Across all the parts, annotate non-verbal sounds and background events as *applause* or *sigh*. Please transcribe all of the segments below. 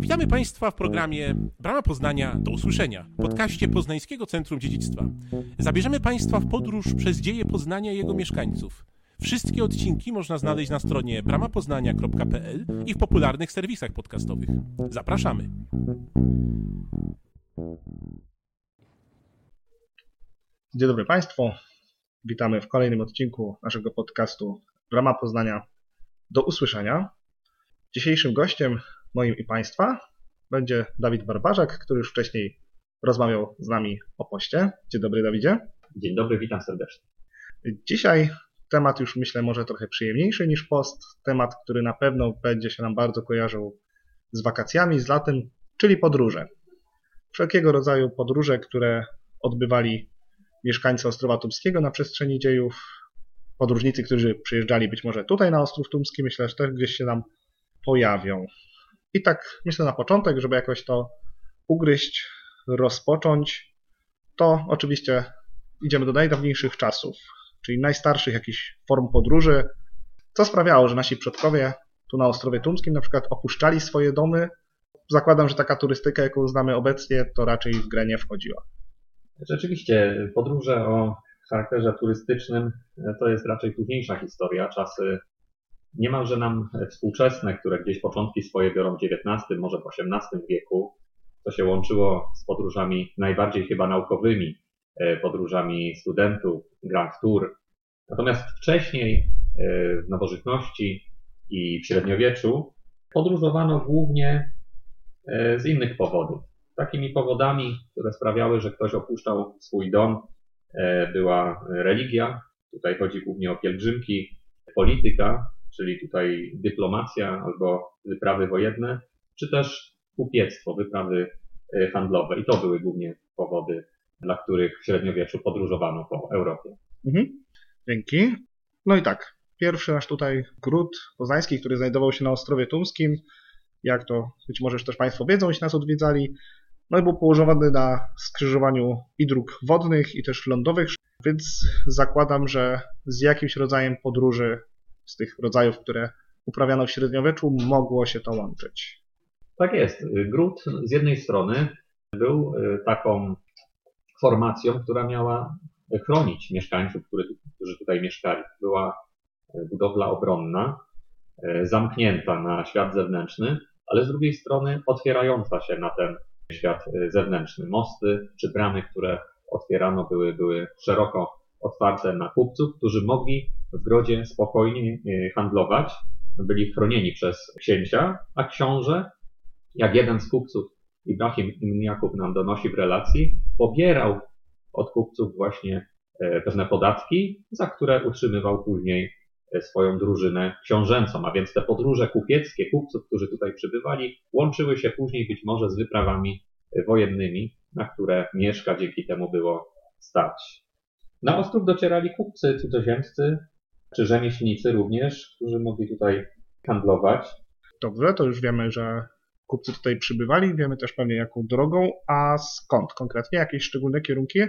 Witamy Państwa w programie Brama Poznania do usłyszenia, podcaście Poznańskiego Centrum Dziedzictwa. Zabierzemy Państwa w podróż przez dzieje Poznania i jego mieszkańców. Wszystkie odcinki można znaleźć na stronie bramapoznania.pl i w popularnych serwisach podcastowych. Zapraszamy. Dzień dobry Państwu. Witamy w kolejnym odcinku naszego podcastu Brama Poznania do usłyszenia. Dzisiejszym gościem moim i Państwa będzie Dawid Barbarzak, który już wcześniej rozmawiał z nami o poście. Dzień dobry Dawidzie. Dzień dobry, witam serdecznie. Dzisiaj temat już myślę może trochę przyjemniejszy niż post. Temat, który na pewno będzie się nam bardzo kojarzył z wakacjami, z latem, czyli podróże. Wszelkiego rodzaju podróże, które odbywali mieszkańcy Ostrowa Tumskiego na przestrzeni dziejów, podróżnicy, którzy przyjeżdżali być może tutaj na Ostrów Tumski, myślę, że też gdzieś się nam pojawią. I tak myślę na początek, żeby jakoś to ugryźć, rozpocząć, to oczywiście idziemy do najdawniejszych czasów, czyli najstarszych jakichś form podróży, co sprawiało, że nasi przodkowie tu na Ostrowie Tumskim na przykład opuszczali swoje domy. Zakładam, że taka turystyka, jaką znamy obecnie, to raczej w grę nie wchodziła. Rzeczywiście, podróże o charakterze turystycznym to jest raczej późniejsza historia. Czasy niemalże nam współczesne, które gdzieś początki swoje biorą w XIX, może w XVIII wieku, to się łączyło z podróżami najbardziej chyba naukowymi, e, podróżami studentów, Grand Tour. Natomiast wcześniej e, w nowożytności i w średniowieczu podróżowano głównie e, z innych powodów. Takimi powodami, które sprawiały, że ktoś opuszczał swój dom, była religia. Tutaj chodzi głównie o pielgrzymki, polityka, czyli tutaj dyplomacja albo wyprawy wojenne, czy też kupiectwo, wyprawy e, handlowe. I to były głównie powody, dla których w średniowieczu podróżowano po Europie. Mhm. Dzięki. No i tak, pierwszy nasz tutaj gród poznański, który znajdował się na Ostrowie Tumskim, jak to być może też Państwo wiedzą, jeśli nas odwiedzali, no i był położony na skrzyżowaniu i dróg wodnych, i też lądowych, więc zakładam, że z jakimś rodzajem podróży z tych rodzajów, które uprawiano w średniowieczu, mogło się to łączyć. Tak jest. Gród z jednej strony był y, taką formacją, która miała chronić mieszkańców, którzy tutaj mieszkali. Była y, budowla obronna, y, zamknięta na świat zewnętrzny, ale z drugiej strony otwierająca się na ten świat zewnętrzny. Mosty czy bramy, które otwierano, były, były szeroko otwarte na kupców, którzy mogli w grodzie spokojnie e, handlować. Byli chronieni przez księcia, a książę, jak jeden z kupców, Ibrahim ibn Jakub nam donosi w relacji, pobierał od kupców właśnie e, pewne podatki, za które utrzymywał później e, swoją drużynę książęcą, a więc te podróże kupieckie kupców, którzy tutaj przybywali, łączyły się później być może z wyprawami wojennymi, na które mieszka dzięki temu było stać. Na Ostrów docierali kupcy cudzoziemscy, czy rzemieślnicy również, którzy mogli tutaj handlować. Dobrze, to już wiemy, że kupcy tutaj przybywali, wiemy też pewnie jaką drogą, a skąd konkretnie? Jakieś szczególne kierunki?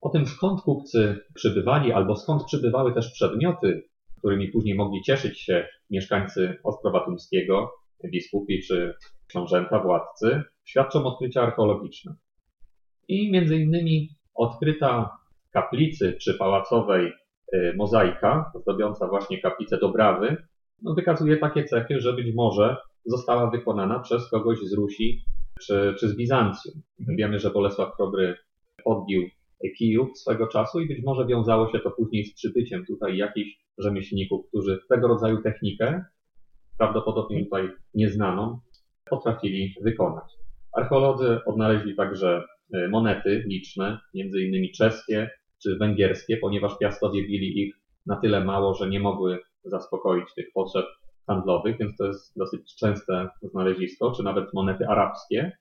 O tym skąd kupcy przybywali, albo skąd przybywały też przedmioty, którymi później mogli cieszyć się mieszkańcy Ostrowa Tumskiego, biskupi czy książęta, władcy, świadczą odkrycia archeologiczne. I między innymi odkryta kaplicy czy pałacowej y, mozaika, zdobiąca właśnie kaplicę Dobrawy, no, wykazuje takie cechy, że być może została wykonana przez kogoś z Rusi czy, czy z Bizancjum. Mhm. Wiemy, że Bolesław Chrobry podbił Kijów swego czasu i być może wiązało się to później z przybyciem tutaj jakichś rzemieślników, którzy tego rodzaju technikę, prawdopodobnie tutaj nieznaną, potrafili wykonać. Archeolodzy odnaleźli także y, monety liczne, między innymi czeskie, czy węgierskie, ponieważ piastowie bili ich na tyle mało, że nie mogły zaspokoić tych potrzeb handlowych, więc to jest dosyć częste znalezisko, czy nawet monety arabskie.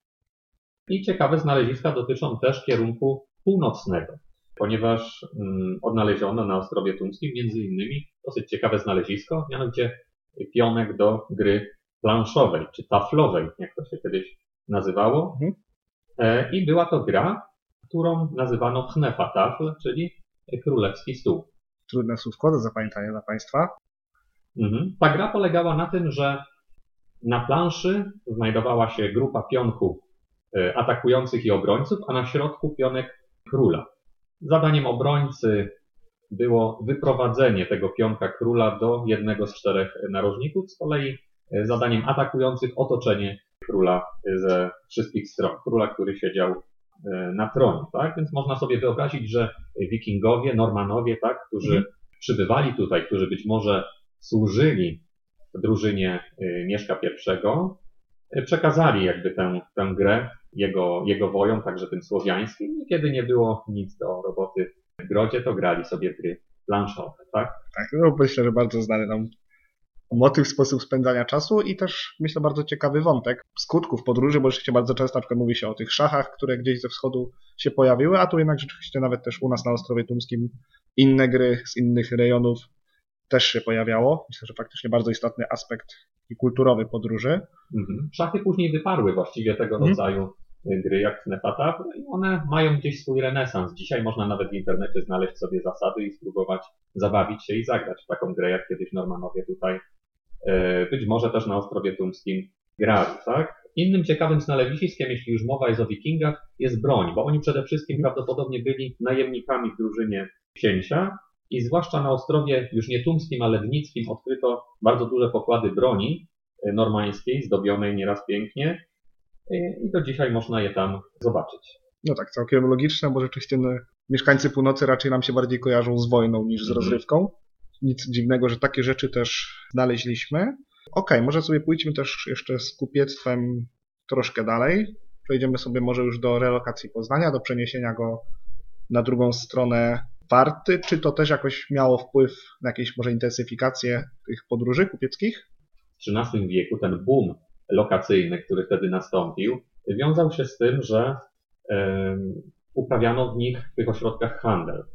I ciekawe znaleziska dotyczą też kierunku północnego, ponieważ mm, odnaleziono na Ostrowie Tumskim między innymi dosyć ciekawe znalezisko, mianowicie pionek do gry planszowej, czy taflowej, jak to się kiedyś nazywało. Mhm. E, I była to gra, którą nazywano Hnefatafl, czyli królewski stół. Trudne słówko do zapamiętania dla Państwa. Mhm. Ta gra polegała na tym, że Na planszy znajdowała się grupa pionków e, atakujących i obrońców, a na środku pionek króla. Zadaniem obrońcy było wyprowadzenie tego pionka króla do jednego z czterech narożników, z kolei e, zadaniem atakujących otoczenie króla ze wszystkich stron, króla, który siedział e, na tronie, tak? Więc można sobie wyobrazić, że wikingowie, Normanowie, tak, którzy mhm. przybywali tutaj, którzy być może służyli w drużynie e, Mieszka I, przekazali jakby tę, tę grę jego, jego wojom, także tym słowiańskim. I kiedy nie było nic do roboty w grodzie, to grali sobie gry planszowe, tak? Tak, no myślę, że bardzo znany nam motyw, sposób spędzania czasu i też myślę bardzo ciekawy wątek skutków podróży, bo rzeczywiście bardzo często na przykład mówi się o tych szachach, które gdzieś ze wschodu się pojawiły, a tu jednak rzeczywiście nawet też u nas na Ostrowie Tumskim inne gry z innych rejonów też się pojawiało. Myślę, że faktycznie bardzo istotny aspekt i kulturowy podróży. Mhm. Szachy później wyparły właściwie tego mhm. rodzaju gry jak Nefata i one mają gdzieś swój renesans. Dzisiaj można nawet w internecie znaleźć sobie zasady i spróbować zabawić się i zagrać w taką grę, jak kiedyś Normanowie tutaj e, być może też na Ostrowie Tumskim grali, tak? Innym ciekawym znalewiskiem, jeśli już mowa jest o wikingach, jest broń, bo oni przede wszystkim prawdopodobnie byli najemnikami w drużynie księcia i zwłaszcza na Ostrowie już nie Tumskim, ale Dnickim odkryto bardzo duże pokłady broni e, normańskiej, zdobionej nieraz pięknie i do dzisiaj można je tam zobaczyć. No tak, całkiem logiczne, bo rzeczywiście no, mieszkańcy północy raczej nam się bardziej kojarzą z wojną niż z mhm. rozrywką. Nic dziwnego, że takie rzeczy też znaleźliśmy. Okej, okay, może sobie pójdźmy też jeszcze z kupiectwem troszkę dalej. Przejdziemy sobie może już do relokacji Poznania, do przeniesienia go na drugą stronę Warty. Czy to też jakoś miało wpływ na jakieś może intensyfikację tych podróży kupieckich? W XIII wieku ten boom lokacyjny, który wtedy nastąpił, wiązał się z tym, że uprawiano w nich, w tych ośrodkach handel.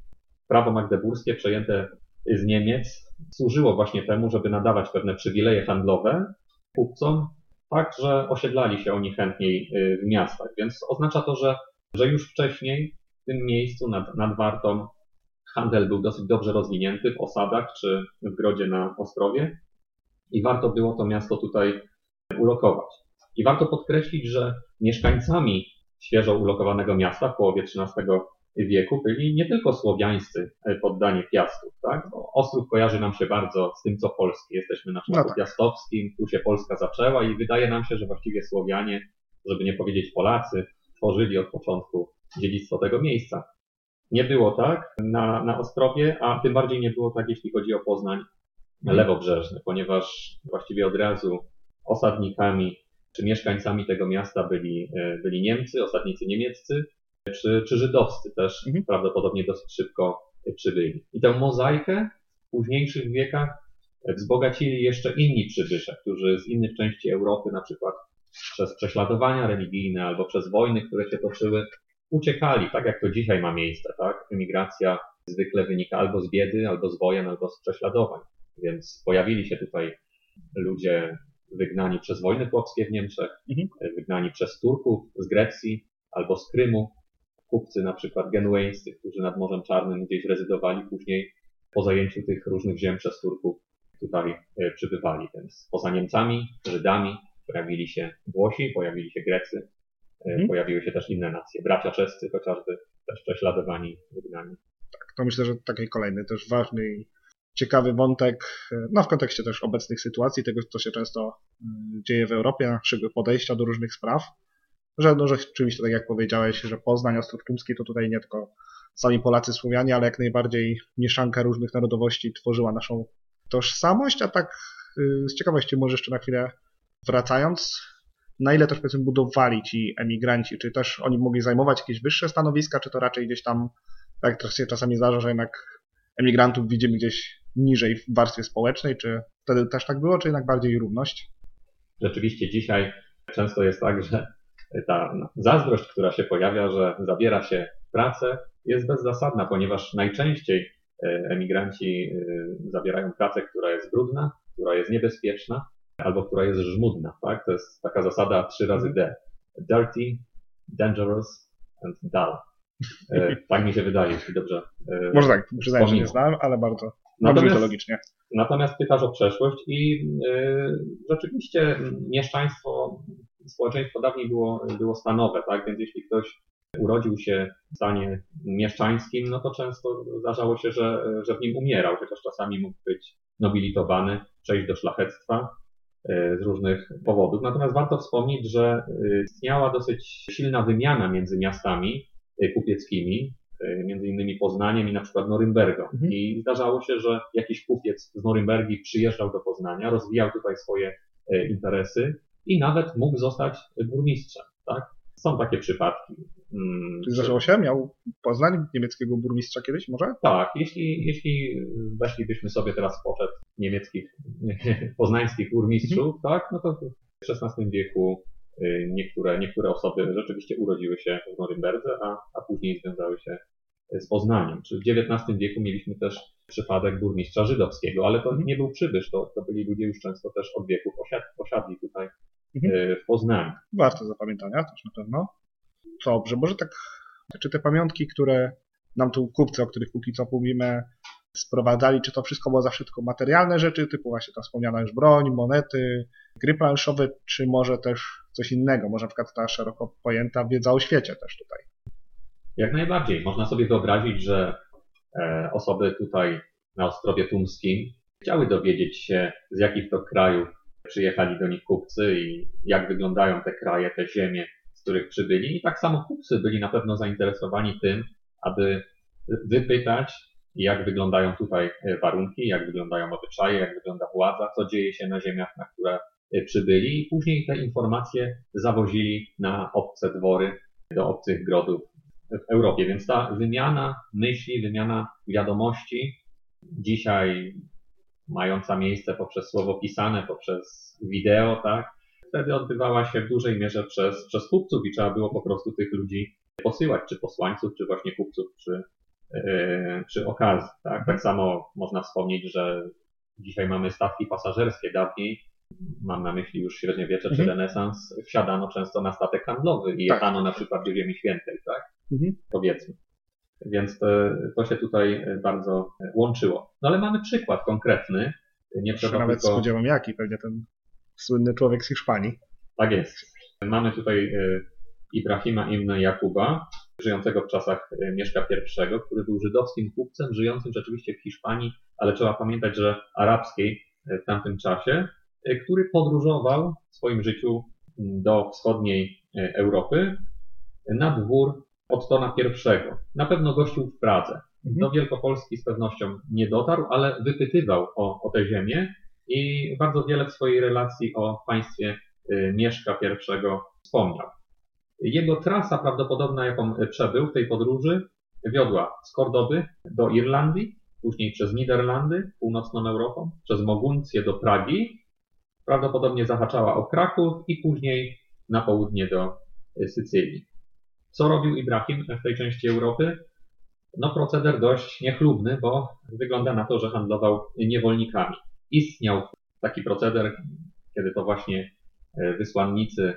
Prawo magdeburskie przejęte z Niemiec służyło właśnie temu, żeby nadawać pewne przywileje handlowe kupcom, tak, że osiedlali się oni chętniej y, w miastach. Więc oznacza to, że, że już wcześniej w tym miejscu nad, nad Wartą handel był dosyć dobrze rozwinięty w osadach czy w grodzie na Ostrowie i warto było to miasto tutaj ulokować. I warto podkreślić, że mieszkańcami świeżo ulokowanego miasta w połowie XIII wieku byli nie tylko słowiańscy e, poddani Piastów. Tak? Ostrów kojarzy nam się bardzo z tym, co polskie. Jesteśmy na szlaku no tak. piastowskim, tu się Polska zaczęła i wydaje nam się, że właściwie Słowianie, żeby nie powiedzieć Polacy, tworzyli od początku dziedzictwo tego miejsca. Nie było tak na, na Ostrowie, a tym bardziej nie było tak, jeśli chodzi o Poznań mhm. lewobrzeżny, ponieważ właściwie od razu osadnikami czy mieszkańcami tego miasta byli, e, byli Niemcy, osadnicy niemieccy, czy, czy żydowscy też mhm. prawdopodobnie dosyć szybko przybyli. I tę mozaikę w późniejszych wiekach wzbogacili jeszcze inni przybysze, którzy z innych części Europy, na przykład przez prześladowania religijne albo przez wojny, które się toczyły, uciekali, tak jak to dzisiaj ma miejsce, tak? Emigracja zwykle wynika albo z biedy, albo z wojen, albo z prześladowań. Więc pojawili się tutaj ludzie wygnani przez wojny chłopskie w Niemczech, mhm. wygnani przez Turków z Grecji albo z Krymu, kupcy na przykład genueńscy, którzy nad Morzem Czarnym gdzieś rezydowali, później po zajęciu tych różnych ziem przez Turków tutaj e, przybywali. Więc poza Niemcami, Żydami pojawili się Włosi, pojawili się Grecy, e, mhm. pojawiły się też inne nacje, bracia czescy chociażby, też prześladowani, wygnani. Tak, to myślę, że taki kolejny też ważny ciekawy wątek, no w kontekście też obecnych sytuacji, tego co się często dzieje w Europie, naszego podejścia do różnych spraw, że, no, że rzeczywiście, tak jak powiedziałeś, że Poznań, Ostrów to tutaj nie tylko sami Polacy, Słowianie, ale jak najbardziej mieszanka różnych narodowości tworzyła naszą tożsamość, a tak y, z ciekawości może jeszcze na chwilę wracając, na ile też powiedzmy budowali ci emigranci, czy też oni mogli zajmować jakieś wyższe stanowiska, czy to raczej gdzieś tam, tak to się czasami zdarza, że jednak emigrantów widzimy gdzieś niżej w warstwie społecznej, czy wtedy też tak było, czy jednak bardziej równość? Rzeczywiście dzisiaj często jest tak, że ta zazdrość, która się pojawia, że zabiera się pracę, jest bezzasadna, ponieważ najczęściej e, emigranci e, zabierają pracę, która jest brudna, która jest niebezpieczna, albo która jest żmudna. Tak? To jest taka zasada trzy razy D. Dirty, dangerous and dull. E, *laughs* tak mi się wydaje, jeśli dobrze. Może tak, przyznaję, że nie znam, ale bardzo Natomiast logicznie. Natomiast pytasz o przeszłość i y, rzeczywiście mieszczaństwo, społeczeństwo dawniej było, było stanowe, tak? Więc jeśli ktoś urodził się w stanie mieszczańskim, no to często zdarzało się, że, że w nim umierał, chociaż czasami mógł być nobilitowany, przejść do szlachectwa y, z różnych powodów. Natomiast warto wspomnieć, że y, istniała dosyć silna wymiana między miastami kupieckimi, E, między innymi Poznaniem i na przykład Norymbergą. Mhm. I zdarzało się, że jakiś kupiec z Norymbergi przyjeżdżał do Poznania, rozwijał tutaj swoje e, interesy i nawet mógł zostać burmistrzem. Tak? Są takie przypadki. Hmm, zdarzało się? Miał Poznań niemieckiego burmistrza kiedyś może? Tak, jeśli, jeśli weszlibyśmy sobie teraz w poczet niemieckich, *laughs* poznańskich burmistrzów, mhm. tak, no to w XVI wieku Y, niektóre, niektóre osoby rzeczywiście urodziły się w Norymberdze, a, a później związały się z Poznaniem. Czy w XIX wieku mieliśmy też przypadek burmistrza żydowskiego, ale to nie był przybysz, to, to byli ludzie już często też od wieków osiad, osiadli tutaj mhm. Y, w Poznaniu. Warto zapamiętania też na pewno. Dobrze, może tak, czy te pamiątki, które nam tu kupcy, o których póki co mówimy, sprowadzali, czy to wszystko było zawsze tylko materialne rzeczy, typu właśnie ta wspomniana już broń, monety, gry planszowe, czy może też coś innego, może na przykład ta szeroko pojęta wiedza o świecie też tutaj. Jak najbardziej. Można sobie wyobrazić, że e, osoby tutaj na Ostrowie Tumskim chciały dowiedzieć się, z jakich to krajów przyjechali do nich kupcy i jak wyglądają te kraje, te ziemie, z których przybyli. I tak samo kupcy byli na pewno zainteresowani tym, aby wypytać, jak wyglądają tutaj e, warunki, jak wyglądają obyczaje, jak wygląda władza, co dzieje się na ziemiach, na które e, przybyli i później te informacje zawozili na obce dwory, do obcych grodów w Europie. Więc ta wymiana myśli, wymiana wiadomości dzisiaj mająca miejsce poprzez słowo pisane, poprzez wideo, tak, wtedy odbywała się w dużej mierze przez, przez kupców i trzeba było po prostu tych ludzi posyłać, czy posłańców, czy właśnie kupców przy, E, przy okazji. Tak? tak samo można wspomnieć, że dzisiaj mamy statki pasażerskie. Dawniej, mam na myśli już średniowiecze mhm. czy renesans, wsiadano często na statek handlowy i tak. jechano na przykład do Ziemi Świętej, tak? Mhm. Powiedzmy. Więc to, to, się tutaj bardzo łączyło. No ale mamy przykład konkretny. Nie trzeba nawet tylko... spodziewam jaki, pewnie ten słynny człowiek z Hiszpanii. Tak jest. Mamy tutaj e, Ibrahima Ibn Jakuba, żyjącego w czasach e, Mieszka I, który był żydowskim kupcem żyjącym rzeczywiście w Hiszpanii, ale trzeba pamiętać, że arabskiej e, w tamtym czasie, e, który podróżował w swoim życiu do wschodniej Europy na dwór Ottona I. Na pewno gościł w Pradze. Mhm. Do Wielkopolski z pewnością nie dotarł, ale wypytywał o, o tę ziemię i bardzo wiele w swojej relacji o państwie Mieszka I wspomniał. Jego trasa prawdopodobna, jaką przebył w tej podróży, wiodła z Kordoby do Irlandii, później przez Niderlandy, północną Europą, przez Moguncję do Pragi, prawdopodobnie zahaczała o Kraków i później na południe do Sycylii. Co robił Ibrahim w tej części Europy? No proceder dość niechlubny, bo wygląda na to, że handlował niewolnikami. Istniał taki proceder, kiedy to właśnie wysłannicy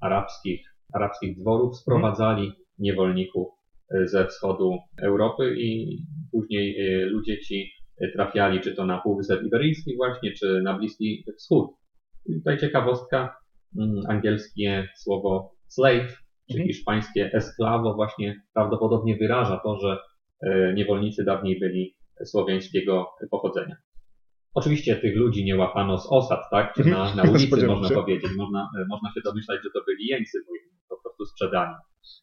arabskich arabskich dworów sprowadzali niewolników e, ze wschodu Europy i później e, ludzie ci e, trafiali czy to na Półwysep Iberyjski właśnie, czy na Bliski Wschód. I tutaj ciekawostka, mm, angielskie słowo slave, czy mhm. hiszpańskie esclavo właśnie prawdopodobnie wyraża to, że niewolnicy dawniej byli słowiańskiego pochodzenia. Oczywiście tych ludzi nie łapano z osad, tak? Czy na, na *laughs* ulicy można powiedzieć. Można, można się domyślać, że to byli jeńcy po prostu sprzedani.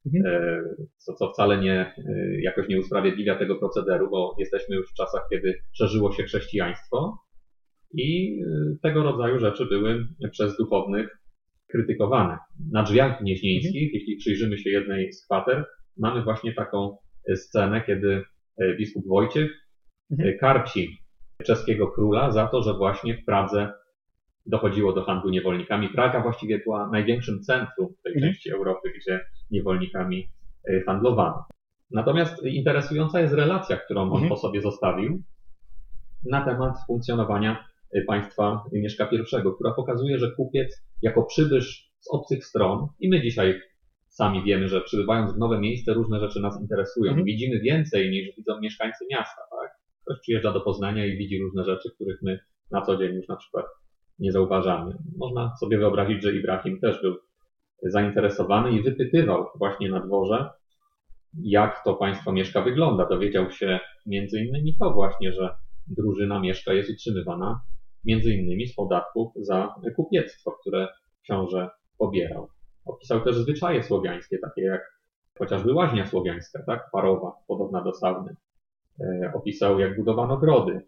Mhm. E, co, co wcale nie, e, jakoś nie usprawiedliwia tego procederu, bo jesteśmy już w czasach, kiedy szerzyło się chrześcijaństwo i e, tego rodzaju rzeczy były przez duchownych krytykowane. Na drzwiach gnieźnieńskich, mhm. jeśli przyjrzymy się jednej z kwater, mamy właśnie taką scenę, kiedy biskup Wojciech mhm. karci czeskiego króla za to, że właśnie w Pradze dochodziło do handlu niewolnikami. Praga właściwie była największym centrum tej mhm. części Europy, gdzie niewolnikami e, handlowano. Natomiast interesująca jest relacja, którą on mhm. po sobie zostawił na temat funkcjonowania e, państwa Mieszka I, która pokazuje, że kupiec jako przybysz z obcych stron, i my dzisiaj sami wiemy, że przybywając w nowe miejsce różne rzeczy nas interesują. Mhm. Widzimy więcej niż widzą mieszkańcy miasta, tak? Ktoś przyjeżdża do Poznania i widzi różne rzeczy, których my na co dzień już na przykład nie zauważamy. Można sobie wyobrazić, że Ibrahim też był zainteresowany i wypytywał właśnie na dworze, jak to państwo mieszka wygląda. Dowiedział się między innymi to właśnie, że drużyna mieszka jest utrzymywana między innymi z podatków za kupiectwo, które książę pobierał. Opisał też zwyczaje słowiańskie, takie jak chociażby łaźnia słowiańska, tak, parowa, podobna do sauny. E, opisał, jak budowano grody.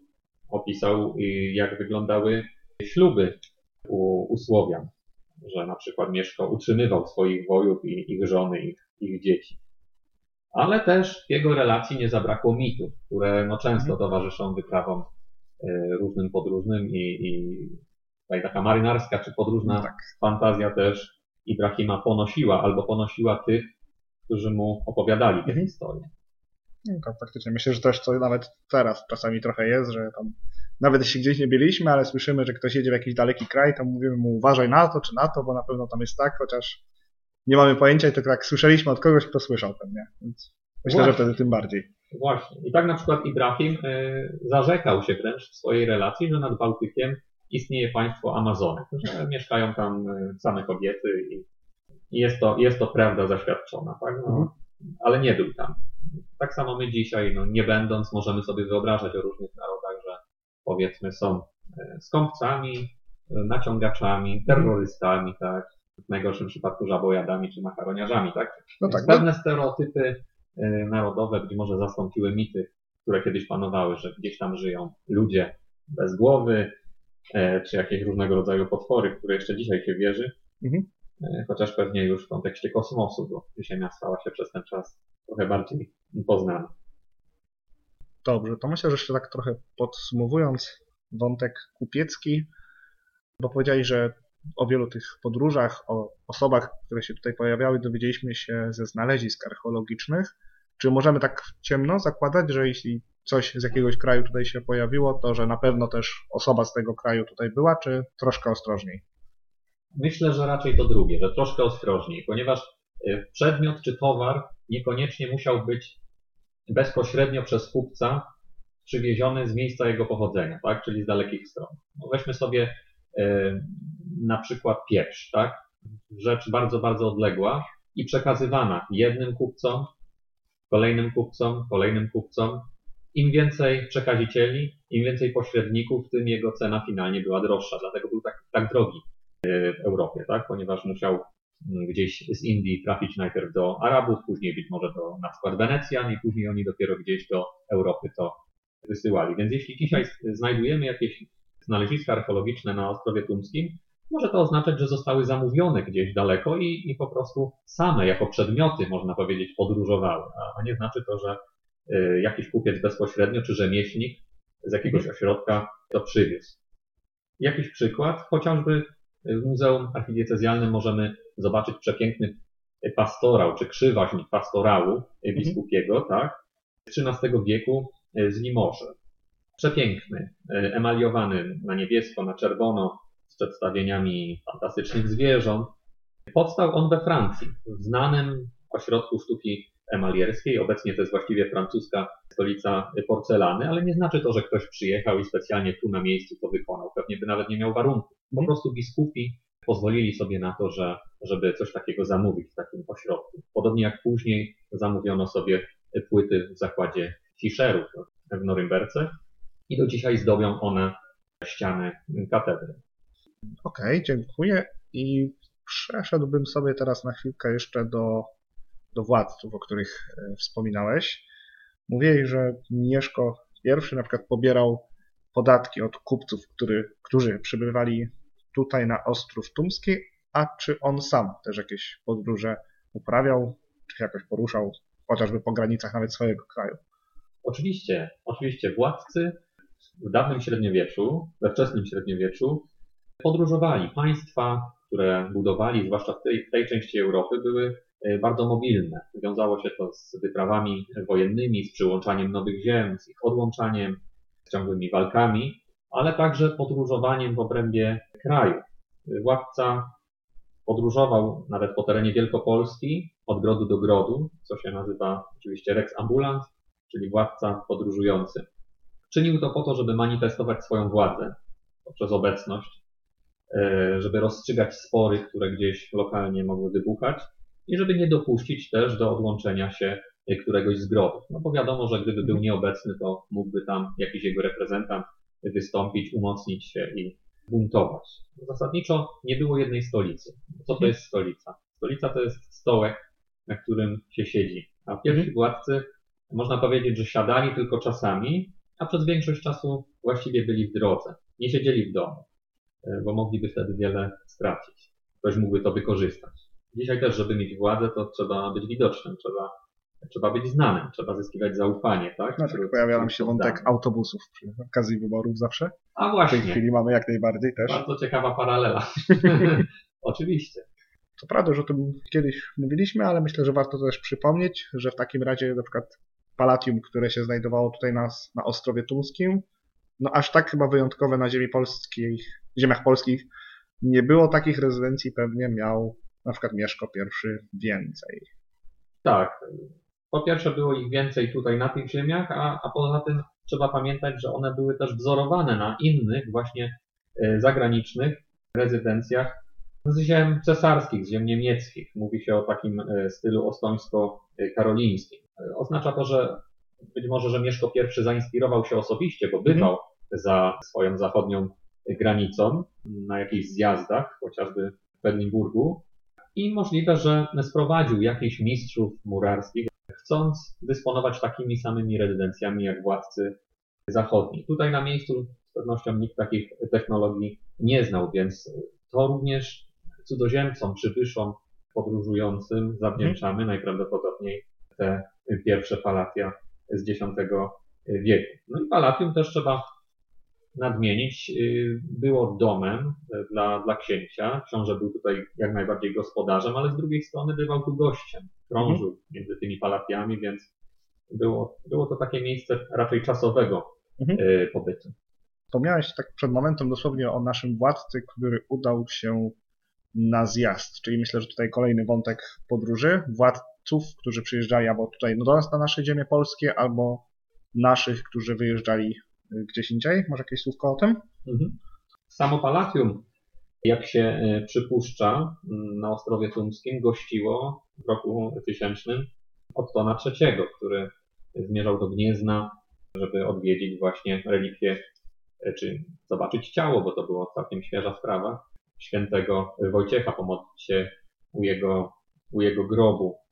Opisał, jak wyglądały śluby u, u Słowian, że na przykład Mieszko utrzymywał swoich wojów i ich żony, ich, ich dzieci. Ale też w jego relacji nie zabrakło mitów, które no, często mhm. towarzyszą wyprawom różnym podróżnym i, i tutaj taka marynarska czy podróżna tak. fantazja też Ibrahima ponosiła albo ponosiła tych, którzy mu opowiadali te mhm. historie. No tak, faktycznie. Myślę, że też to nawet teraz czasami trochę jest, że tam nawet jeśli gdzieś nie byliśmy, ale słyszymy, że ktoś jedzie w jakiś daleki kraj, to mówimy mu uważaj na to czy na to, bo na pewno tam jest tak, chociaż nie mamy pojęcia i to tak słyszeliśmy od kogoś, kto słyszał pewnie. Więc myślę, Właśnie. że wtedy tym bardziej. Właśnie. I tak na przykład Ibrahim y, zarzekał się wręcz w swojej relacji, że nad Bałtykiem istnieje państwo Amazonek, że mieszkają tam e, same kobiety i jest to, jest to prawda zaświadczona, tak? No, mhm. Ale nie był tam. Tak samo my dzisiaj, no, nie będąc, możemy sobie wyobrażać o różnych narodach, że powiedzmy są e, skąpcami, naciągaczami, mhm. terrorystami, tak? W najgorszym przypadku żabojadami czy makaroniarzami, tak? No tak Pewne no. stereotypy narodowe być może zastąpiły mity, które kiedyś panowały, że gdzieś tam żyją ludzie bez głowy, E, czy jakieś różnego rodzaju potwory, które jeszcze dzisiaj się wierzy, mhm. E, chociaż pewnie już w kontekście kosmosu, bo Ziemia stała się przez ten czas trochę bardziej poznana. Dobrze, to myślę, że jeszcze tak trochę podsumowując wątek kupiecki, bo powiedzieli, że o wielu tych podróżach, o osobach, które się tutaj pojawiały, dowiedzieliśmy się ze znalezisk archeologicznych. Czy możemy tak ciemno zakładać, że jeśli coś z jakiegoś kraju tutaj się pojawiło, to że na pewno też osoba z tego kraju tutaj była, czy troszkę ostrożniej? Myślę, że raczej to drugie, że troszkę ostrożniej, ponieważ y, przedmiot czy towar niekoniecznie musiał być bezpośrednio przez kupca przywieziony z miejsca jego pochodzenia, tak? czyli z dalekich stron. No weźmy sobie na przykład pieprz, tak? rzecz bardzo, bardzo odległa i przekazywana jednym kupcom, kolejnym kupcom, kolejnym kupcom, im więcej przekazicieli, im więcej pośredników, tym jego cena finalnie była droższa. Dlatego był tak, tak drogi e, w Europie, tak? ponieważ musiał mm, gdzieś z Indii trafić najpierw do Arabów, później być może do na przykład Wenecjan i później oni dopiero gdzieś do Europy to wysyłali. Więc jeśli dzisiaj znajdujemy jakieś znaleziska archeologiczne na Ostrowie Tumskim, może to oznaczać, że zostały zamówione gdzieś daleko i, i po prostu same jako przedmioty, można powiedzieć, podróżowały. A, nie znaczy to, że Y, jakiś kupiec bezpośrednio czy rzemieślnik z jakiegoś ośrodka to przywiózł. Jakiś przykład, chociażby w Muzeum Archidiecezjalnym możemy zobaczyć przepiękny pastorał, czy krzywaźń pastorału biskupiego, mhm. tak, z XIII wieku z Limorzy. Przepiękny, emaliowany na niebiesko, na czerwono, z przedstawieniami fantastycznych zwierząt. Powstał on we Francji, w znanym ośrodku sztuki emalierskiej. Obecnie to jest właściwie francuska stolica porcelany, ale nie znaczy to, że ktoś przyjechał i specjalnie tu na miejscu to wykonał. Pewnie by nawet nie miał warunków. Po mhm. prostu biskupi pozwolili sobie na to, że, żeby coś takiego zamówić w takim ośrodku. Podobnie jak później zamówiono sobie płyty w zakładzie Fischerów w Norymberce i do dzisiaj zdobią one ściany katedry. Okej, okay, dziękuję. I przeszedłbym sobie teraz na chwilkę jeszcze do do władców, o których e, wspominałeś. Mówili, że Mieszko I na przykład pobierał podatki od kupców, który, którzy przybywali tutaj na Ostrów Tumski, a czy on sam też jakieś podróże uprawiał, czy jakoś poruszał, chociażby po granicach nawet swojego kraju? Oczywiście, oczywiście władcy w dawnym średniowieczu, we wczesnym średniowieczu podróżowali. Państwa, które budowali, zwłaszcza w tej, w tej części Europy, były E, bardzo mobilne. Wiązało się to z wyprawami wojennymi, z przyłączaniem nowych ziem, z ich odłączaniem, z ciągłymi walkami, ale także podróżowaniem w obrębie kraju. Władca podróżował nawet po terenie Wielkopolski, od grodu do grodu, co się nazywa oczywiście rex ambulant, czyli władca podróżujący. Czynił to po to, żeby manifestować swoją władzę poprzez obecność, e, żeby rozstrzygać spory, które gdzieś lokalnie mogły wybuchać i żeby nie dopuścić też do odłączenia się któregoś z grodów. No bo wiadomo, że gdyby był nieobecny, to mógłby tam jakiś jego reprezentant wystąpić, umocnić się i buntować. Zasadniczo nie było jednej stolicy. Co to jest stolica? Stolica to jest stołek, na którym się siedzi. A pierwsi mhm. władcy, można powiedzieć, że siadali tylko czasami, a przez większość czasu właściwie byli w drodze. Nie siedzieli w domu, e, bo mogliby wtedy wiele stracić. Ktoś mógłby to wykorzystać. Dzisiaj też, żeby mieć władzę, to trzeba być widocznym, trzeba, trzeba być znanym, trzeba zyskiwać zaufanie, tak? No tak, się wątek autobusów przy okazji wyborów zawsze. A właśnie. W tej chwili mamy jak najbardziej też. Bardzo ciekawa paralela. *laughs* Oczywiście. Co prawda, że o tym kiedyś mówiliśmy, ale myślę, że warto też przypomnieć, że w takim razie na przykład Palatium, które się znajdowało tutaj na, na Ostrowie Tumskim, no aż tak chyba wyjątkowe na ziemi polskiej, ziemiach polskich nie było takich rezydencji, pewnie miał na przykład Mieszko I więcej. Tak. Po pierwsze było ich więcej tutaj na tych ziemiach, a, a poza tym trzeba pamiętać, że one były też wzorowane na innych właśnie e, zagranicznych rezydencjach z ziem cesarskich, z ziem niemieckich. Mówi się o takim e, stylu ostońsko-karolińskim. Oznacza to, że być może, że Mieszko I zainspirował się osobiście, bo bywał mm. za swoją zachodnią granicą na jakichś zjazdach, chociażby w Berlinburgu. I możliwe, że sprowadził jakichś mistrzów murarskich, chcąc dysponować takimi samymi rezydencjami jak władcy zachodni. Tutaj na miejscu z pewnością nikt takich technologii nie znał, więc to również cudzoziemcom, przybyszom podróżującym zawdzięczamy mhm. najprawdopodobniej te pierwsze palatia z X wieku. No i palatium też trzeba nadmienić, y, było domem dla, dla księcia. Książę był tutaj jak najbardziej gospodarzem, ale z drugiej strony bywał tu gościem. Krążył mhm. między tymi palatiami, więc było, było to takie miejsce raczej czasowego mhm. Y, pobytu. Wspomniałeś tak przed momentem dosłownie o naszym władcy, który udał się na zjazd. Czyli myślę, że tutaj kolejny wątek podróży, władców, którzy przyjeżdżali albo tutaj no do nas na nasze ziemie polskie, albo naszych, którzy wyjeżdżali y, gdzieś indziej. Może jakieś słówko o tym? Mhm. Samo Palatium, jak się y, przypuszcza, mm, na Ostrowie Tumskim gościło w roku tysięcznym Ottona III, który zmierzał do Gniezna, żeby odwiedzić właśnie relikwie, y, czy zobaczyć ciało, bo to była całkiem świeża sprawa, świętego Wojciecha, pomodlić się u jego, u jego grobu.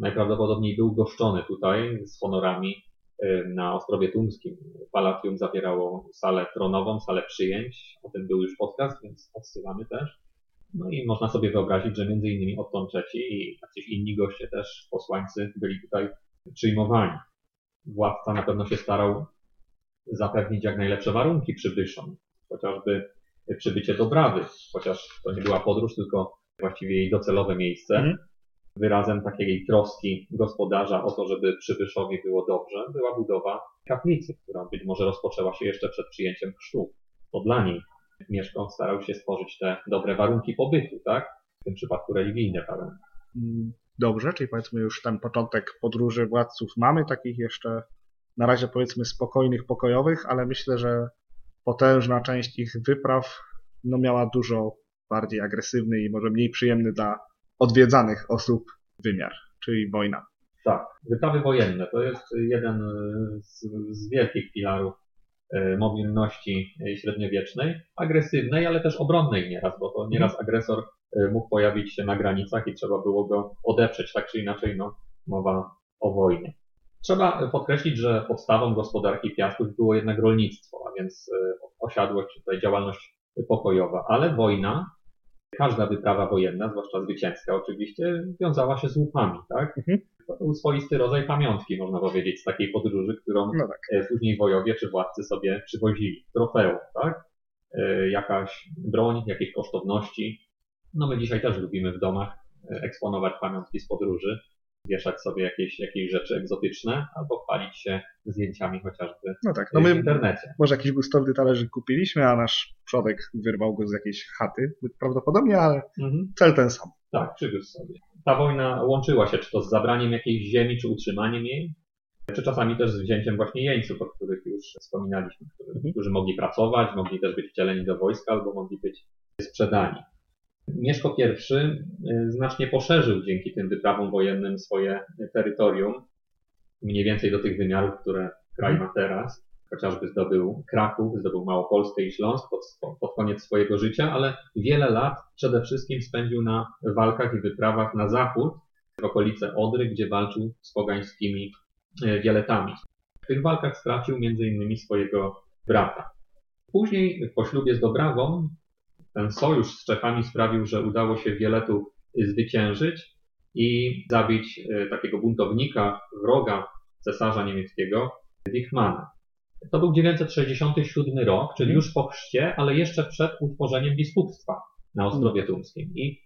Najprawdopodobniej był goszczony tutaj z honorami y, na Ostrowie Tumskim. Palatium zawierało salę tronową, salę przyjęć. O tym był już podcast, więc odsyłamy też. No i można sobie wyobrazić, że między innymi Otton III i jacyś inni goście też, posłańcy, byli tutaj przyjmowani. Władca na pewno się starał zapewnić jak najlepsze warunki przybyszom, chociażby przybycie do Brawy, chociaż to nie była podróż, tylko właściwie jej docelowe miejsce. Mm. Wyrazem takiej troski gospodarza o to, żeby przybyszowi było dobrze, była budowa kaplicy, która być może rozpoczęła się jeszcze przed przyjęciem chrztu. To dla niej Mieszko starał się stworzyć te dobre warunki pobytu, tak? W tym przypadku religijne pewnie. Mm, dobrze, czyli powiedzmy już ten początek podróży władców mamy, takich jeszcze na razie powiedzmy spokojnych, pokojowych, ale myślę, że potężna część ich wypraw no, miała dużo bardziej agresywny i może mniej przyjemny dla odwiedzanych osób wymiar, czyli wojna. Tak, wyprawy wojenne to jest jeden z, z wielkich filarów e, mobilności średniowiecznej, agresywnej, ale też obronnej nieraz, bo to nieraz mhm. agresor e, mógł pojawić się na granicach i trzeba było go odeprzeć, tak czy inaczej, no, mowa o wojnie. Trzeba podkreślić, że podstawą gospodarki Piastów było jednak rolnictwo, a więc e, osiadłość, tutaj działalność pokojowa, ale wojna, każda wyprawa wojenna, zwłaszcza zwycięska oczywiście, wiązała się z łupami, tak? Mhm. To był swoisty rodzaj pamiątki, można powiedzieć, z takiej podróży, którą no tak. E, później wojowie czy władcy sobie przywozili. Trofeum, tak? E, jakaś broń, jakieś kosztowności. No my dzisiaj też lubimy w domach eksponować pamiątki z podróży wieszać sobie jakieś, jakieś rzeczy egzotyczne albo chwalić się zdjęciami chociażby no tak, no my w internecie. Może jakiś gustowny talerzyk kupiliśmy, a nasz przodek wyrwał go z jakiejś chaty, prawdopodobnie, ale mhm. cel ten sam. Tak, przywiózł sobie. Ta wojna łączyła się czy to z zabraniem jakiejś ziemi, czy utrzymaniem jej, czy czasami też z wzięciem właśnie jeńców, o których już wspominaliśmy, którzy, Mhm. którzy mogli pracować, mogli też być wcieleni do wojska albo mogli być sprzedani. Mieszko I y, znacznie poszerzył dzięki tym wyprawom wojennym swoje terytorium, mniej więcej do tych wymiarów, które kraj ma teraz. Chociażby zdobył Kraków, zdobył Małopolskę i Śląsk pod, pod koniec swojego życia, ale wiele lat przede wszystkim spędził na walkach i wyprawach na zachód, w okolice Odry, gdzie walczył z pogańskimi e, wieletami. W tych walkach stracił m.in. swojego brata. Później po ślubie z Dobrawą ten sojusz z Czechami sprawił, że udało się Wieletu zwyciężyć i zabić e, takiego buntownika, wroga cesarza niemieckiego, Wichmana. To był 967 rok, czyli już po chrzcie, ale jeszcze przed utworzeniem biskupstwa na Ostrowie Tumskim. I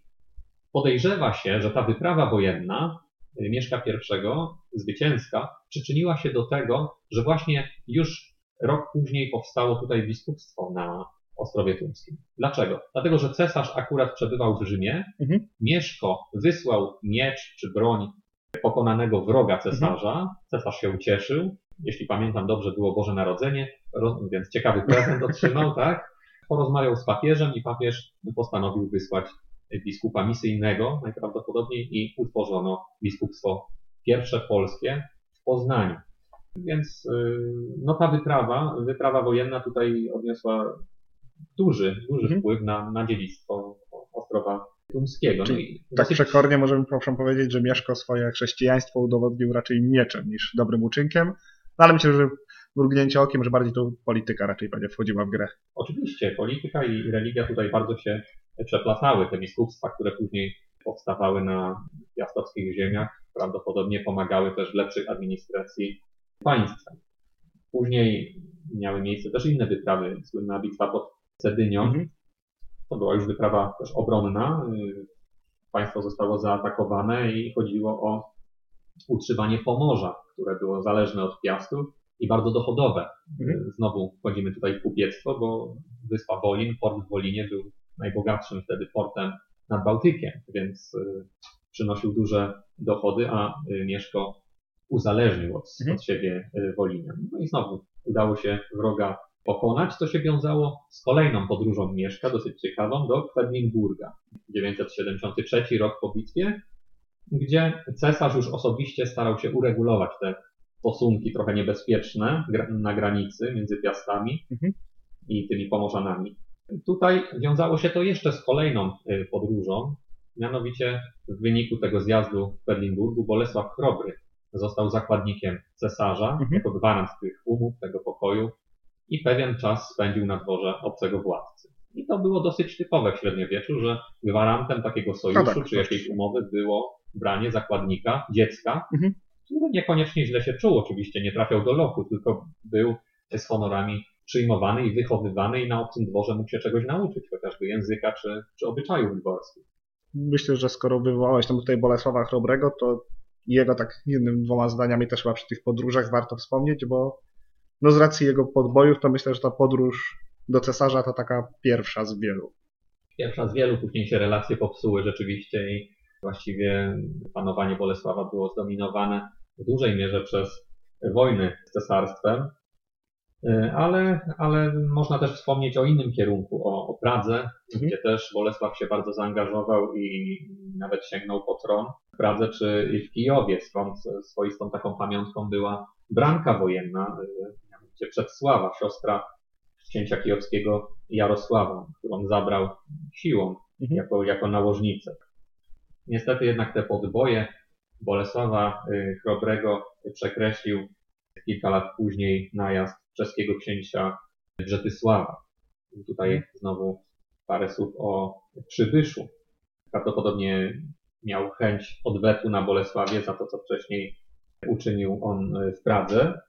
podejrzewa się, że ta wyprawa wojenna y, Mieszka I, zwycięska, przyczyniła się do tego, że właśnie już rok później powstało tutaj biskupstwo na Ostrowie Tumskim. Dlaczego? Dlatego, że cesarz akurat przebywał w Rzymie, Mhm. Mieszko wysłał miecz czy broń pokonanego wroga cesarza, cesarz się ucieszył, jeśli pamiętam dobrze, było Boże Narodzenie, więc ciekawy prezent otrzymał, *laughs* tak? Porozmawiał z papieżem i papież postanowił wysłać biskupa misyjnego najprawdopodobniej i utworzono biskupstwo pierwsze polskie w Poznaniu. Więc y, no ta wyprawa, wyprawa wojenna tutaj odniosła duży, duży Mhm. wpływ na, na dziedzictwo Ostrowa Tumskiego. No i Tak dosyć- przekornie możemy proszę powiedzieć, że Mieszko swoje chrześcijaństwo udowodnił raczej mieczem niż dobrym uczynkiem. No ale myślę, że mrugnięcie okiem, że bardziej tu polityka raczej będzie wchodziła w grę. Oczywiście, polityka i religia tutaj bardzo się przeplatały. Te biskupstwa, które później powstawały na piastowskich ziemiach, prawdopodobnie pomagały też w lepszej administracji państwa. Później miały miejsce też inne wyprawy, słynna bitwa pod Cedynią. Mhm. To była już wyprawa też obronna. Y, Państwo zostało zaatakowane i chodziło o utrzymanie Pomorza, które było zależne od Piastów i bardzo dochodowe. Mhm. Y, Znowu wchodzimy tutaj w kupiectwo, bo wyspa Wolin, port w Wolinie był najbogatszym wtedy portem nad Bałtykiem, więc y, przynosił duże dochody, a Mieszko uzależnił od, Mhm. od siebie Wolinę. No i znowu udało się wroga pokonać, co się wiązało z kolejną podróżą Mieszka, dosyć ciekawą, do Kwedlinburga. 973 rok po bitwie, gdzie cesarz już osobiście starał się uregulować te stosunki trochę niebezpieczne na granicy między Piastami Mhm. i tymi Pomorzanami. Tutaj wiązało się to jeszcze z kolejną y, podróżą, mianowicie w wyniku tego zjazdu w Kwedlinburgu Bolesław Chrobry został zakładnikiem cesarza Mhm. jako gwarant tych umów, tego pokoju i pewien czas spędził na dworze obcego władcy. I to było dosyć typowe w średniowieczu, że gwarantem takiego sojuszu No tak, czy jakiejś umowy było branie zakładnika, dziecka, Mhm. który niekoniecznie źle się czuł, oczywiście nie trafiał do lochu, tylko był z honorami przyjmowany i wychowywany i na obcym dworze mógł się czegoś nauczyć, chociażby języka czy, czy obyczajów dworskich. Myślę, że skoro wywołałeś tam tutaj Bolesława Chrobrego, to jego tak jednym, dwoma zdaniami też chyba przy tych podróżach warto wspomnieć, bo no z racji jego podbojów to myślę, że ta podróż do cesarza to taka pierwsza z wielu. Pierwsza z wielu, później się relacje popsuły rzeczywiście i właściwie panowanie Bolesława było zdominowane w dużej mierze przez wojny z cesarstwem. Y, Ale, ale można też wspomnieć o innym kierunku, o, o Pradze, Mhm. gdzie też Bolesław się bardzo zaangażował i nawet sięgnął po tron w Pradze czy w Kijowie, skąd swoistą taką pamiątką była branka wojenna, mianowicie Przedsława, siostra księcia kijowskiego Jarosława, którą zabrał siłą Mhm. jako, jako nałożnicę. Niestety jednak te podboje Bolesława y, Chrobrego przekreślił kilka lat później najazd czeskiego księcia Brzetysława. Tutaj znowu parę słów o przybyszu. Prawdopodobnie miał chęć odwetu na Bolesławie za to, co wcześniej uczynił on y, w Pradze,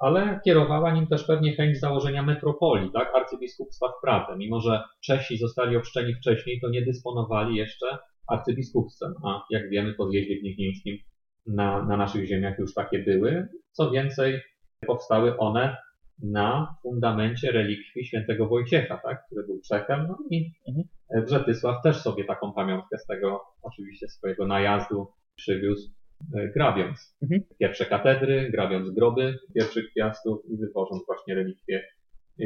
ale kierowała nim też pewnie chęć założenia metropolii, tak, arcybiskupstwa w Pradze. Mimo, że Czesi zostali obszczeni wcześniej, to nie dysponowali jeszcze arcybiskupstwem, a jak wiemy po zjeździe gnieźnieńskim na, na naszych ziemiach już takie były. Co więcej, powstały one na fundamencie relikwii świętego Wojciecha, tak, który był Czechem, no i Mhm. Brzetysław też sobie taką pamiątkę z tego oczywiście swojego najazdu przywiózł grabiąc Mhm. pierwsze katedry, grabiąc groby pierwszych piastów i wywożąc właśnie relikwie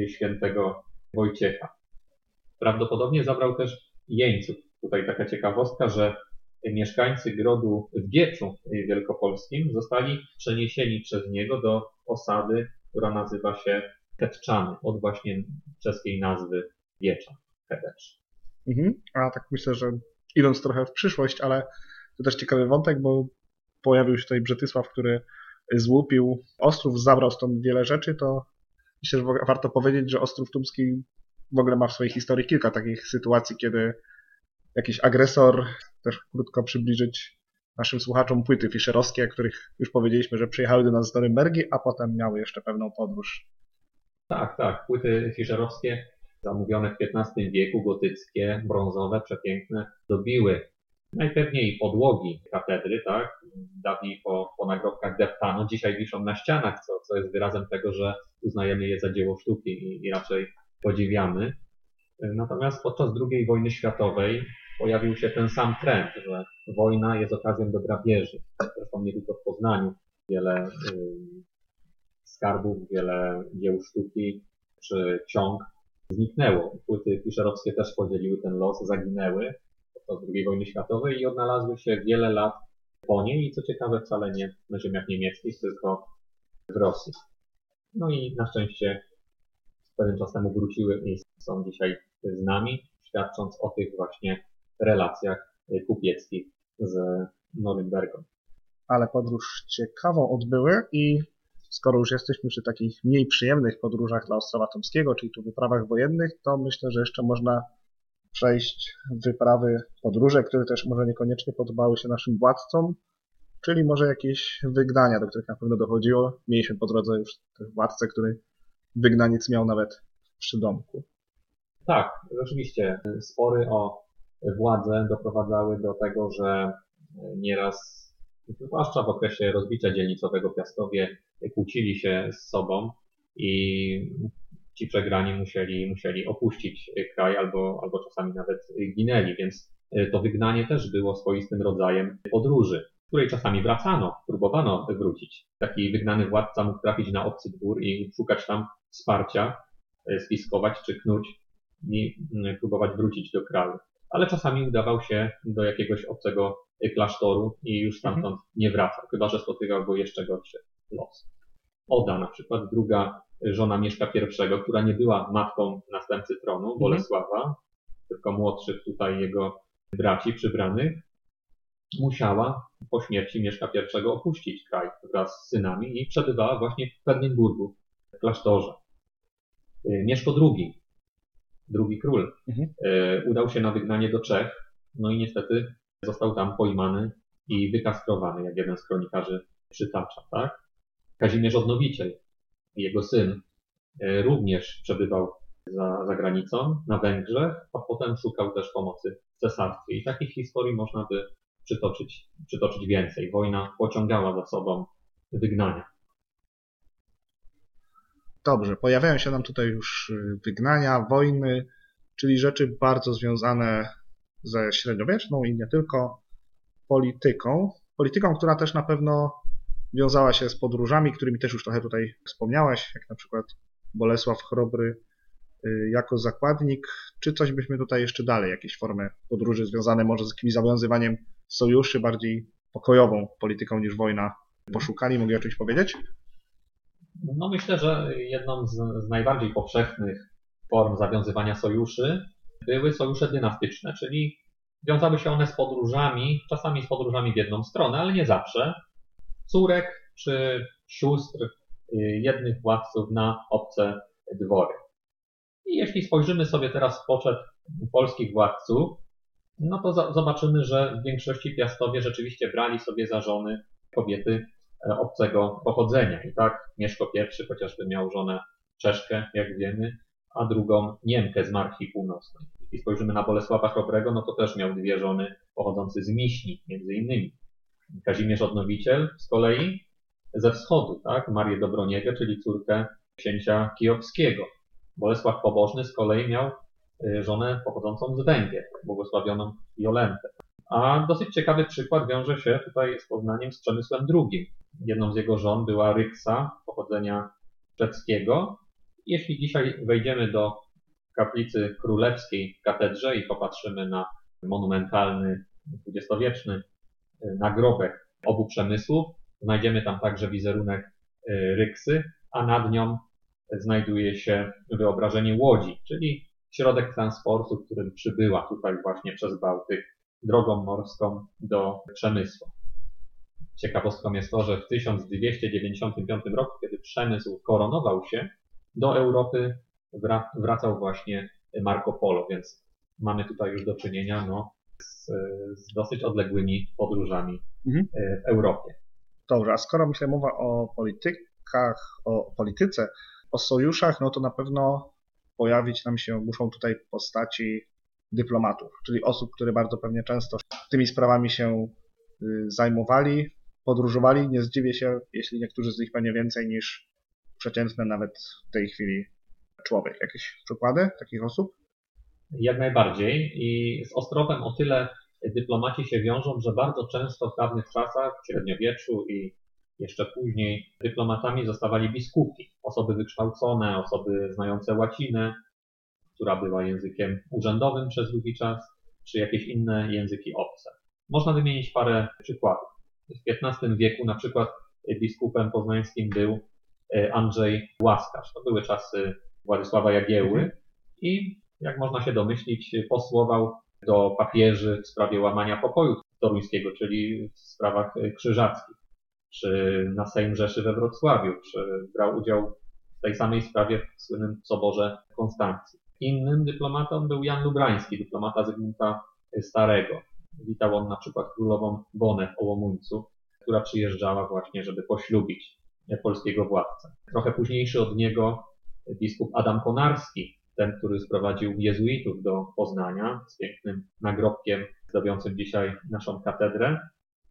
świętego Wojciecha. Prawdopodobnie zabrał też jeńców. Tutaj taka ciekawostka, że mieszkańcy grodu w Gieczu Wielkopolskim zostali przeniesieni przez niego do osady, która nazywa się Ketczany, od właśnie czeskiej nazwy Giecza, Kedecz. Mhm. A tak myślę, że idąc trochę w przyszłość, ale to też ciekawy wątek, bo pojawił się tutaj Brzetysław, który złupił Ostrów, zabrał stąd wiele rzeczy, to myślę, że warto powiedzieć, że Ostrów Tumski w ogóle ma w swojej historii kilka takich sytuacji, kiedy jakiś agresor, też krótko przybliżyć naszym słuchaczom płyty fischerowskie, których już powiedzieliśmy, że przyjechały do nas z Norymbergi, a potem miały jeszcze pewną podróż. Tak, tak. Płyty fischerowskie zamówione w XV wieku, gotyckie, brązowe, przepiękne, dobiły najpewniej podłogi katedry, tak? Dawniej po, po nagrobkach deptano, dzisiaj wiszą na ścianach, co, co jest wyrazem tego, że uznajemy je za dzieło sztuki i, i raczej podziwiamy. Natomiast podczas II wojny światowej pojawił się ten sam trend, że wojna jest okazją do grabieży. Zresztą nie tylko w Poznaniu. Wiele y, skarbów, wiele dzieł sztuki czy ciąg zniknęło. Płyty fischerowskie też podzieliły ten los, zaginęły podczas II wojny światowej i odnalazły się wiele lat po niej i co ciekawe wcale nie na ziemiach niemieckich, tylko w Rosji. No i na szczęście pewien czas temu wróciły i są dzisiaj z nami, świadcząc o tych właśnie relacjach kupieckich z Norymbergą. Ale podróż ciekawą odbyły i skoro już jesteśmy przy takich mniej przyjemnych podróżach dla Ostrowa Tomskiego, czyli tu wyprawach wojennych, to myślę, że jeszcze można przejść wyprawy, podróże, które też może niekoniecznie podobały się naszym władcom, czyli może jakieś wygnania, do których na pewno dochodziło. Mieliśmy po drodze już władcę, który wygnaniec miał nawet w przydomku. Tak, rzeczywiście. Spory o władzę doprowadzały do tego, że nieraz, zwłaszcza w okresie rozbicia dzielnicowego Piastowie, kłócili się z sobą i ci przegrani musieli, musieli opuścić kraj albo, albo czasami nawet ginęli, więc to wygnanie też było swoistym rodzajem podróży, w której czasami wracano, próbowano wrócić. Taki wygnany władca mógł trafić na obcy dwór i szukać tam wsparcia, spiskować czy knuć i próbować wrócić do kraju. Ale czasami udawał się do jakiegoś obcego klasztoru i już stamtąd nie wracał, chyba że spotykał go jeszcze gorszy los. Oda na przykład, druga żona Mieszka I, która nie była matką następcy tronu, Bolesława, mhm. tylko młodszych tutaj jego braci przybranych, musiała po śmierci Mieszka I opuścić kraj wraz z synami i przebywała właśnie w Pedynburgu, w klasztorze. Mieszko II, drugi król, mhm. udał się na wygnanie do Czech, no i niestety został tam pojmany i wykastrowany, jak jeden z kronikarzy przytacza, tak? Kazimierz Odnowiciel, jego syn, e, również przebywał za, za granicą, na Węgrzech, a potem szukał też pomocy w cesarstwie. I takich historii można by przytoczyć, przytoczyć więcej. Wojna pociągała za sobą wygnania. Dobrze, pojawiają się nam tutaj już y, wygnania, wojny, czyli rzeczy bardzo związane ze średniowieczną i nie tylko polityką. Polityką, która też na pewno wiązała się z podróżami, którymi też już trochę tutaj wspomniałaś, jak na przykład Bolesław Chrobry y, jako zakładnik. Czy coś byśmy tutaj jeszcze dalej, jakieś formy podróży związane może z jakimś zawiązywaniem sojuszy, bardziej pokojową polityką niż wojna poszukali? Mogę o czymś powiedzieć? No myślę, że jedną z, z najbardziej powszechnych form zawiązywania sojuszy były sojusze dynastyczne, czyli wiązały się one z podróżami, czasami z podróżami w jedną stronę, ale nie zawsze, córek czy sióstr y, jednych władców na obce dwory. I jeśli spojrzymy sobie teraz w poczet polskich władców, no to zobaczymy, że w większości piastowie rzeczywiście brali sobie za żony kobiety e, obcego pochodzenia. I tak Mieszko I chociażby miał żonę Czeszkę, jak wiemy, a drugą Niemkę z Marchi Północnej. Jeśli spojrzymy na Bolesława Chrobrego, no to też miał dwie żony pochodzące z Miśni, między innymi. Kazimierz Odnowiciel z kolei ze wschodu, tak? Marię Dobroniegę, czyli córkę księcia kijowskiego. Bolesław Pobożny z kolei miał y, żonę pochodzącą z Węgier, błogosławioną Jolentę. A dosyć ciekawy przykład wiąże się tutaj z Poznaniem z Przemysłem II. Jedną z jego żon była Ryksa, pochodzenia czeckiego. Jeśli dzisiaj wejdziemy do kaplicy królewskiej w katedrze i popatrzymy na monumentalny, dwudziestowieczny nagrobek obu przemysłów, znajdziemy tam także wizerunek y, Ryksy, a nad nią znajduje się wyobrażenie łodzi, czyli środek transportu, którym przybyła tutaj właśnie przez Bałtyk drogą morską do Przemysłu. Ciekawostką jest to, że w 1295 roku, kiedy Przemysł koronował się, do Europy wracał właśnie Marco Polo, więc mamy tutaj już do czynienia no, z, z dosyć odległymi podróżami mhm. E, w Europie. Dobrze, a skoro myślę mowa o politykach, o polityce, o sojuszach, no to na pewno pojawić nam się muszą tutaj postaci dyplomatów, czyli osób, które bardzo pewnie często tymi sprawami się y, zajmowali, podróżowali. Nie zdziwię się, jeśli niektórzy z nich pewnie więcej niż przeciętny nawet w tej chwili człowiek. Jakieś przykłady takich osób? Jak najbardziej. I z Ostrowem o tyle dyplomaci się wiążą, że bardzo często w dawnych czasach, w średniowieczu i jeszcze później dyplomatami zostawali biskupi, osoby wykształcone, osoby znające łacinę, która była językiem urzędowym przez długi czas, czy jakieś inne języki obce. Można wymienić parę przykładów. W XV wieku na przykład biskupem poznańskim był e, Andrzej Łaskarz. To były czasy Władysława Jagieły i jak można się domyślić, posłował do papieży w sprawie łamania pokoju toruńskiego, czyli w sprawach krzyżackich, czy na Sejm Rzeszy we Wrocławiu, czy brał udział w tej samej sprawie w słynnym Soborze Konstancji. Innym dyplomatą był Jan Lubrański, dyplomata Zygmunta Starego. Witał on na przykład królową Bonę w Ołomuńcu, która przyjeżdżała właśnie, żeby poślubić polskiego władcę. Trochę późniejszy od niego biskup Adam Konarski, ten, który sprowadził jezuitów do Poznania z pięknym nagrobkiem zdobiącym dzisiaj naszą katedrę,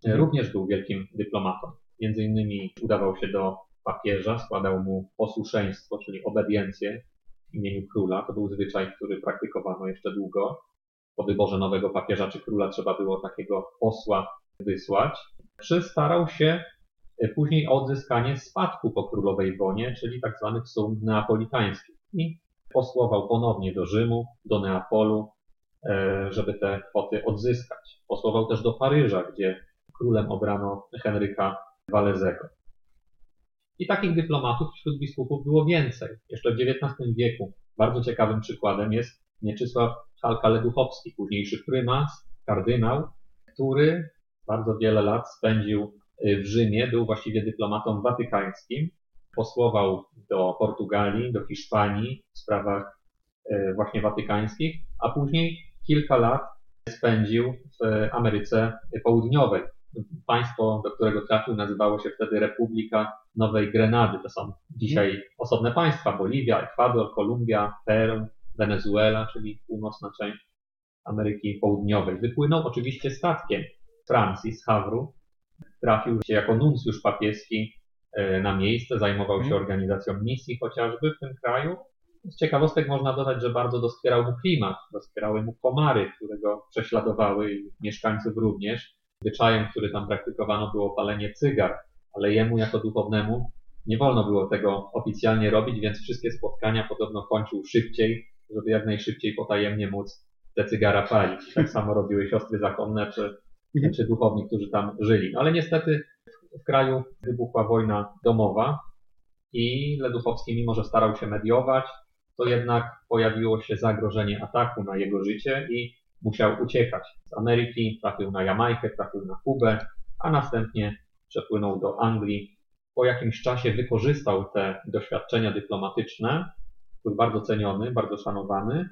również był wielkim dyplomatą. Między innymi udawał się do papieża, składał mu posłuszeństwo, czyli obediencję w imieniu króla. To był zwyczaj, który praktykowano jeszcze długo. Po wyborze nowego papieża czy króla trzeba było takiego posła wysłać. Przystarał się e, później o odzyskanie spadku po królowej wonie, czyli tak zwanych sum neapolitańskich. I posłował ponownie do Rzymu, do Neapolu, e, żeby te kwoty odzyskać. Posłował też do Paryża, gdzie królem obrano Henryka Walezego. I takich dyplomatów wśród biskupów było więcej. Jeszcze w XIX wieku bardzo ciekawym przykładem jest Mieczysław Halka-Leduchowski, późniejszy prymas, kardynał, który bardzo wiele lat spędził y, w Rzymie, był właściwie dyplomatą watykańskim, posłował do Portugalii, do Hiszpanii w sprawach y, właśnie watykańskich, a później kilka lat spędził w Ameryce Południowej. Państwo, do którego trafił, nazywało się wtedy Republika Nowej Grenady. To są dzisiaj osobne państwa: Boliwia, Ekwador, Kolumbia, Peru, Wenezuela, czyli północna część Ameryki Południowej. Wypłynął oczywiście statkiem Francji, z Hawru. Trafił się jako nuncjusz papieski e, na miejsce, zajmował się mhm. organizacją misji chociażby w tym kraju. Z ciekawostek można dodać, że bardzo doskwierał mu klimat, doskwierały mu komary, które go prześladowały i mieszkańców również. Zwyczajem, który tam praktykowano było palenie cygar, ale jemu jako duchownemu nie wolno było tego oficjalnie robić, więc wszystkie spotkania podobno kończył szybciej, żeby jak najszybciej potajemnie móc te cygara palić. Tak samo robiły siostry zakonne czy, mhm. czy duchowni, którzy tam żyli. No ale niestety w kraju wybuchła wojna domowa i Leduchowski, mimo że starał się mediować, to jednak pojawiło się zagrożenie ataku na jego życie i musiał uciekać. Z Ameryki trafił na Jamajkę, trafił na Kubę, a następnie przepłynął do Anglii. Po jakimś czasie wykorzystał te doświadczenia dyplomatyczne, był bardzo ceniony, bardzo szanowany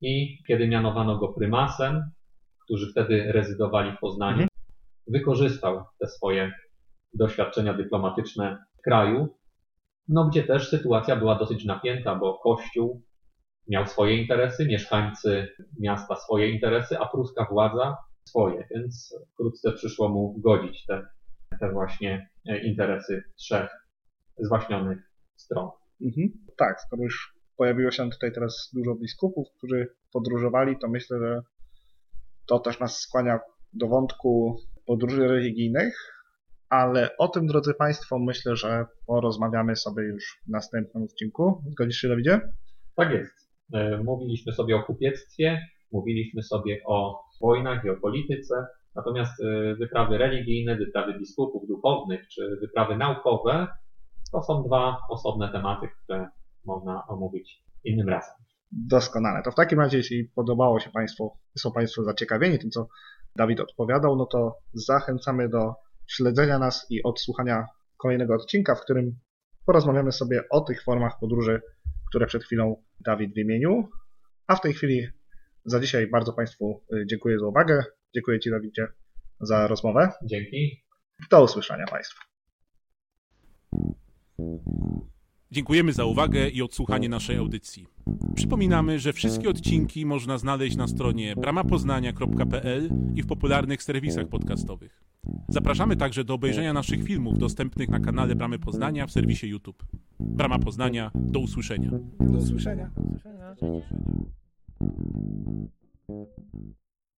i kiedy mianowano go prymasem, którzy wtedy rezydowali w Poznaniu, mhm. wykorzystał te swoje doświadczenia dyplomatyczne w kraju, no gdzie też sytuacja była dosyć napięta, bo Kościół miał swoje interesy, mieszkańcy miasta swoje interesy, a pruska władza swoje, więc wkrótce przyszło mu godzić te, te właśnie e, interesy trzech zwaśnionych stron. Mhm. Tak, skoro już pojawiło się tutaj teraz dużo biskupów, którzy podróżowali, to myślę, że to też nas skłania do wątku podróży religijnych, ale o tym, drodzy Państwo, myślę, że porozmawiamy sobie już w następnym odcinku. Zgodzisz się, Dawidzie? Tak jest. E, mówiliśmy sobie o kupiectwie, mówiliśmy sobie o wojnach i o polityce, natomiast e, wyprawy religijne, wyprawy biskupów duchownych czy wyprawy naukowe to są dwa osobne tematy, które można omówić innym razem. Doskonale. To w takim razie, jeśli podobało się Państwu, są Państwo zaciekawieni tym, co Dawid odpowiadał, no to zachęcamy do śledzenia nas i odsłuchania kolejnego odcinka, w którym porozmawiamy sobie o tych formach podróży, które przed chwilą Dawid wymienił. A w tej chwili za dzisiaj bardzo Państwu y, dziękuję za uwagę. Dziękuję Ci, Dawidzie, za rozmowę. Dzięki. Do usłyszenia Państwu. Dziękujemy za uwagę i odsłuchanie naszej audycji. Przypominamy, że wszystkie odcinki można znaleźć na stronie bramapoznania.pl i w popularnych serwisach podcastowych. Zapraszamy także do obejrzenia naszych filmów dostępnych na kanale Bramy Poznania w serwisie YouTube. Brama Poznania, do usłyszenia. Do usłyszenia. Do usłyszenia.